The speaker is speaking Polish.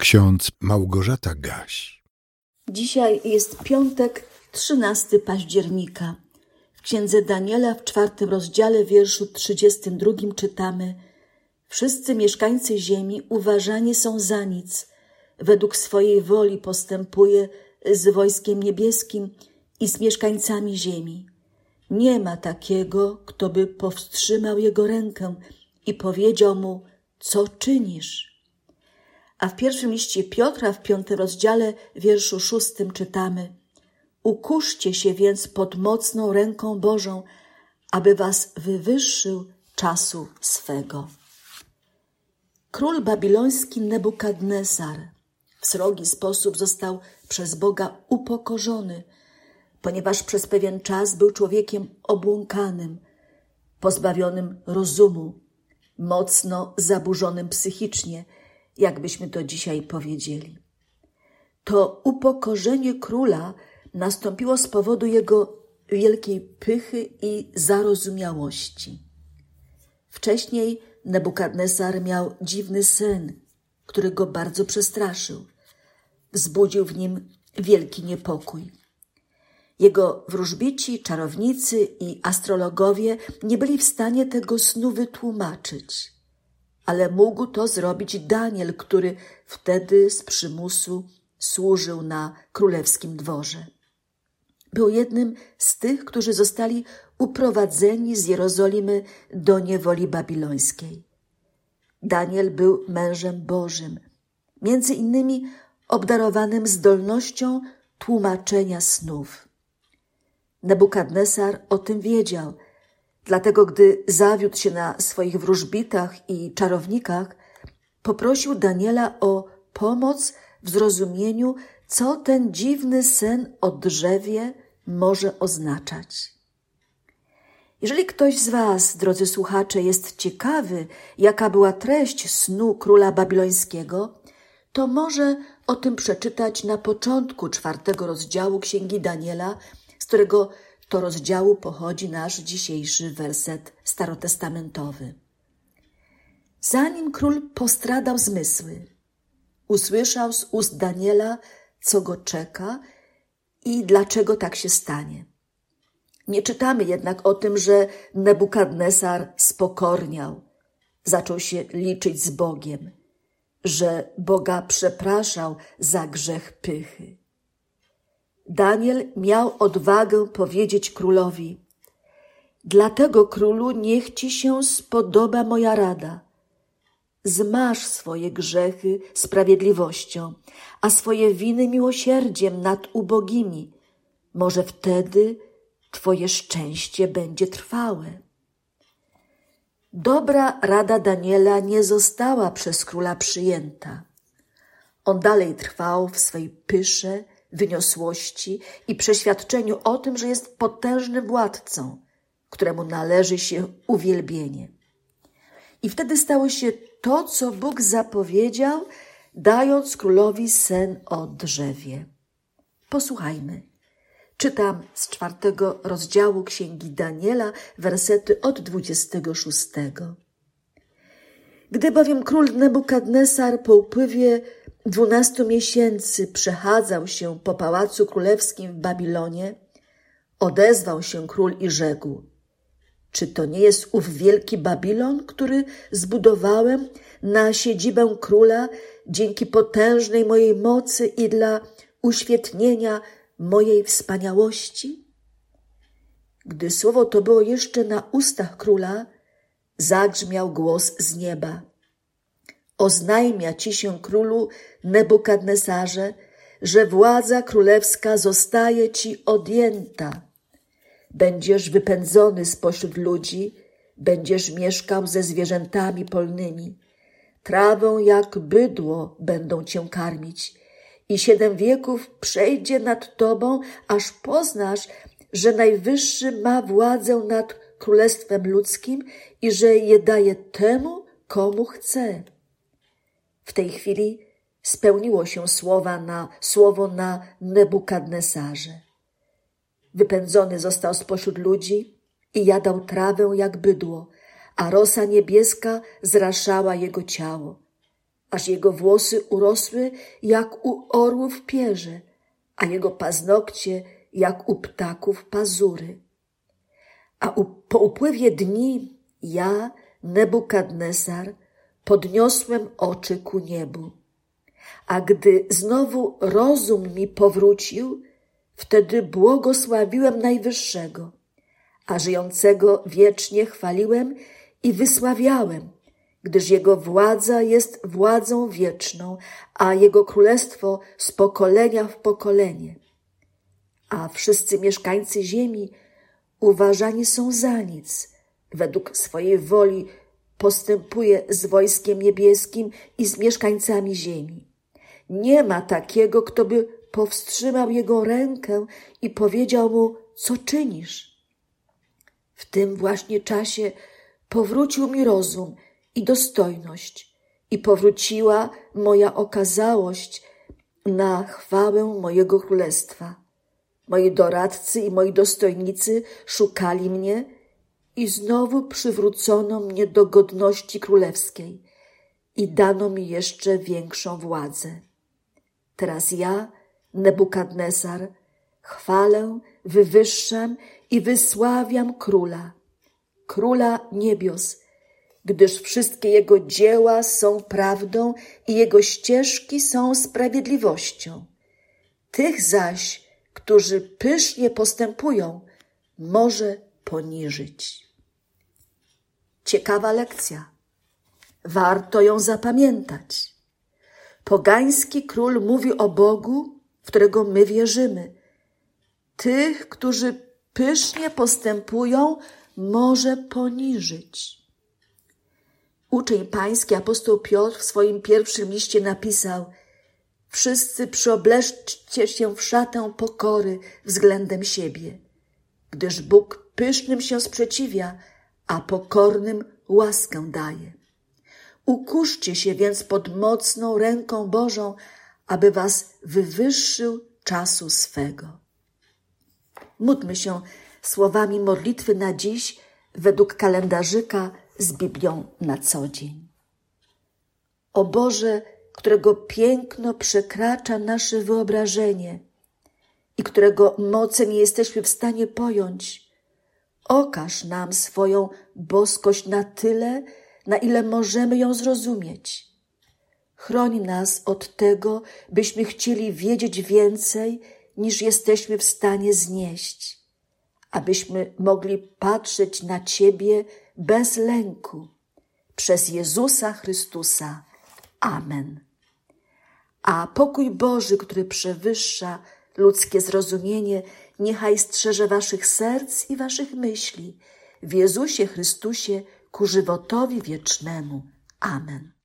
ksiądz Małgorzata Gaś. Dzisiaj jest piątek, 13 października. W księdze Daniela w czwartym rozdziale, wierszu 32 czytamy: Wszyscy mieszkańcy ziemi uważani są za nic. Według swojej woli postępuje z wojskiem niebieskim i z mieszkańcami ziemi. Nie ma takiego, kto by powstrzymał jego rękę i powiedział mu: Co czynisz? A w pierwszym liście Piotra w piątym rozdziale, wierszu szóstym czytamy: Ukuszcie się więc pod mocną ręką Bożą, aby was wywyższył czasu swego. Król babiloński Nebukadnesar w srogi sposób został przez Boga upokorzony, ponieważ przez pewien czas był człowiekiem obłąkanym, pozbawionym rozumu, mocno zaburzonym psychicznie – jakbyśmy to dzisiaj powiedzieli. To upokorzenie króla nastąpiło z powodu jego wielkiej pychy i zarozumiałości. Wcześniej Nebukadnesar miał dziwny sen, który go bardzo przestraszył. Wzbudził w nim wielki niepokój. Jego wróżbici, czarownicy i astrologowie nie byli w stanie tego snu wytłumaczyć ale mógł to zrobić Daniel, który wtedy z przymusu służył na królewskim dworze. Był jednym z tych, którzy zostali uprowadzeni z Jerozolimy do niewoli babilońskiej. Daniel był mężem Bożym, między innymi obdarowanym zdolnością tłumaczenia snów. Nebukadnesar o tym wiedział – Dlatego, gdy zawiódł się na swoich wróżbitach i czarownikach, poprosił Daniela o pomoc w zrozumieniu, co ten dziwny sen o drzewie może oznaczać. Jeżeli ktoś z Was, drodzy słuchacze, jest ciekawy, jaka była treść snu króla babilońskiego, to może o tym przeczytać na początku czwartego rozdziału Księgi Daniela, z którego to rozdziału pochodzi nasz dzisiejszy werset starotestamentowy. Zanim król postradał zmysły, usłyszał z ust Daniela, co go czeka i dlaczego tak się stanie. Nie czytamy jednak o tym, że Nebukadnesar spokorniał, zaczął się liczyć z Bogiem, że Boga przepraszał za grzech pychy. Daniel miał odwagę powiedzieć królowi: Dlatego, królu, niech ci się spodoba moja rada. Zmasz swoje grzechy sprawiedliwością, a swoje winy miłosierdziem nad ubogimi. Może wtedy Twoje szczęście będzie trwałe. Dobra rada Daniela nie została przez króla przyjęta. On dalej trwał w swej pysze wyniosłości i przeświadczeniu o tym, że jest potężnym władcą, któremu należy się uwielbienie. I wtedy stało się to, co Bóg zapowiedział, dając królowi sen o drzewie. Posłuchajmy. Czytam z czwartego rozdziału Księgi Daniela, wersety od dwudziestego szóstego. Gdy bowiem król Nebukadnesar po upływie dwunastu miesięcy przechadzał się po pałacu królewskim w Babilonie, odezwał się król i rzekł: Czy to nie jest ów wielki Babilon, który zbudowałem na siedzibę króla dzięki potężnej mojej mocy i dla uświetnienia mojej wspaniałości? Gdy słowo to było jeszcze na ustach króla, zagrzmiał głos z nieba. Oznajmia ci się królu Nebukadnesarze, że władza królewska zostaje ci odjęta. Będziesz wypędzony spośród ludzi, będziesz mieszkał ze zwierzętami polnymi. Trawą jak bydło będą cię karmić i siedem wieków przejdzie nad tobą, aż poznasz, że Najwyższy ma władzę nad królestwem ludzkim i że je daje temu, komu chce. W tej chwili spełniło się słowa na, słowo na Nebukadnesarze. Wypędzony został spośród ludzi i jadał trawę jak bydło, a rosa niebieska zraszała jego ciało. aż jego włosy urosły jak u orłów pierze, a jego paznokcie jak u ptaków pazury. A u, po upływie dni ja, Nebukadnesar, podniosłem oczy ku niebu. A gdy znowu rozum mi powrócił, wtedy błogosławiłem Najwyższego, a żyjącego wiecznie chwaliłem i wysławiałem, gdyż Jego władza jest władzą wieczną, a Jego królestwo z pokolenia w pokolenie. A wszyscy mieszkańcy ziemi uważani są za nic, według swojej woli postępuje z wojskiem niebieskim i z mieszkańcami ziemi. Nie ma takiego, kto by powstrzymał jego rękę i powiedział mu, co czynisz. W tym właśnie czasie powrócił mi rozum i dostojność, i powróciła moja okazałość na chwałę mojego królestwa. Moi doradcy i moi dostojnicy szukali mnie i znowu przywrócono mnie do godności królewskiej i dano mi jeszcze większą władzę. Teraz ja, Nebukadnesar, chwalę, wywyższam i wysławiam króla, króla niebios, gdyż wszystkie jego dzieła są prawdą i jego ścieżki są sprawiedliwością. Tych zaś, którzy pysznie postępują, może poniżyć. Ciekawa lekcja. Warto ją zapamiętać. Pogański król mówi o Bogu, w którego my wierzymy. Tych, którzy pysznie postępują, może poniżyć. Uczeń pański apostoł Piotr w swoim pierwszym liście napisał: Wszyscy przyobleszcie się w szatę pokory względem siebie, gdyż Bóg pysznym się sprzeciwia, a pokornym łaskę daje. Ukuszcie się więc pod mocną ręką Bożą, aby was wywyższył czasu swego. Módlmy się słowami modlitwy na dziś według kalendarzyka z Biblią na co dzień. O Boże, którego piękno przekracza nasze wyobrażenie i którego mocy nie jesteśmy w stanie pojąć, okaż nam swoją boskość na tyle, na ile możemy ją zrozumieć. Chroń nas od tego, byśmy chcieli wiedzieć więcej, niż jesteśmy w stanie znieść, abyśmy mogli patrzeć na Ciebie bez lęku. Przez Jezusa Chrystusa. Amen. A pokój Boży, który przewyższa ludzkie zrozumienie, niechaj strzeże Waszych serc i Waszych myśli w Jezusie Chrystusie ku żywotowi wiecznemu. Amen.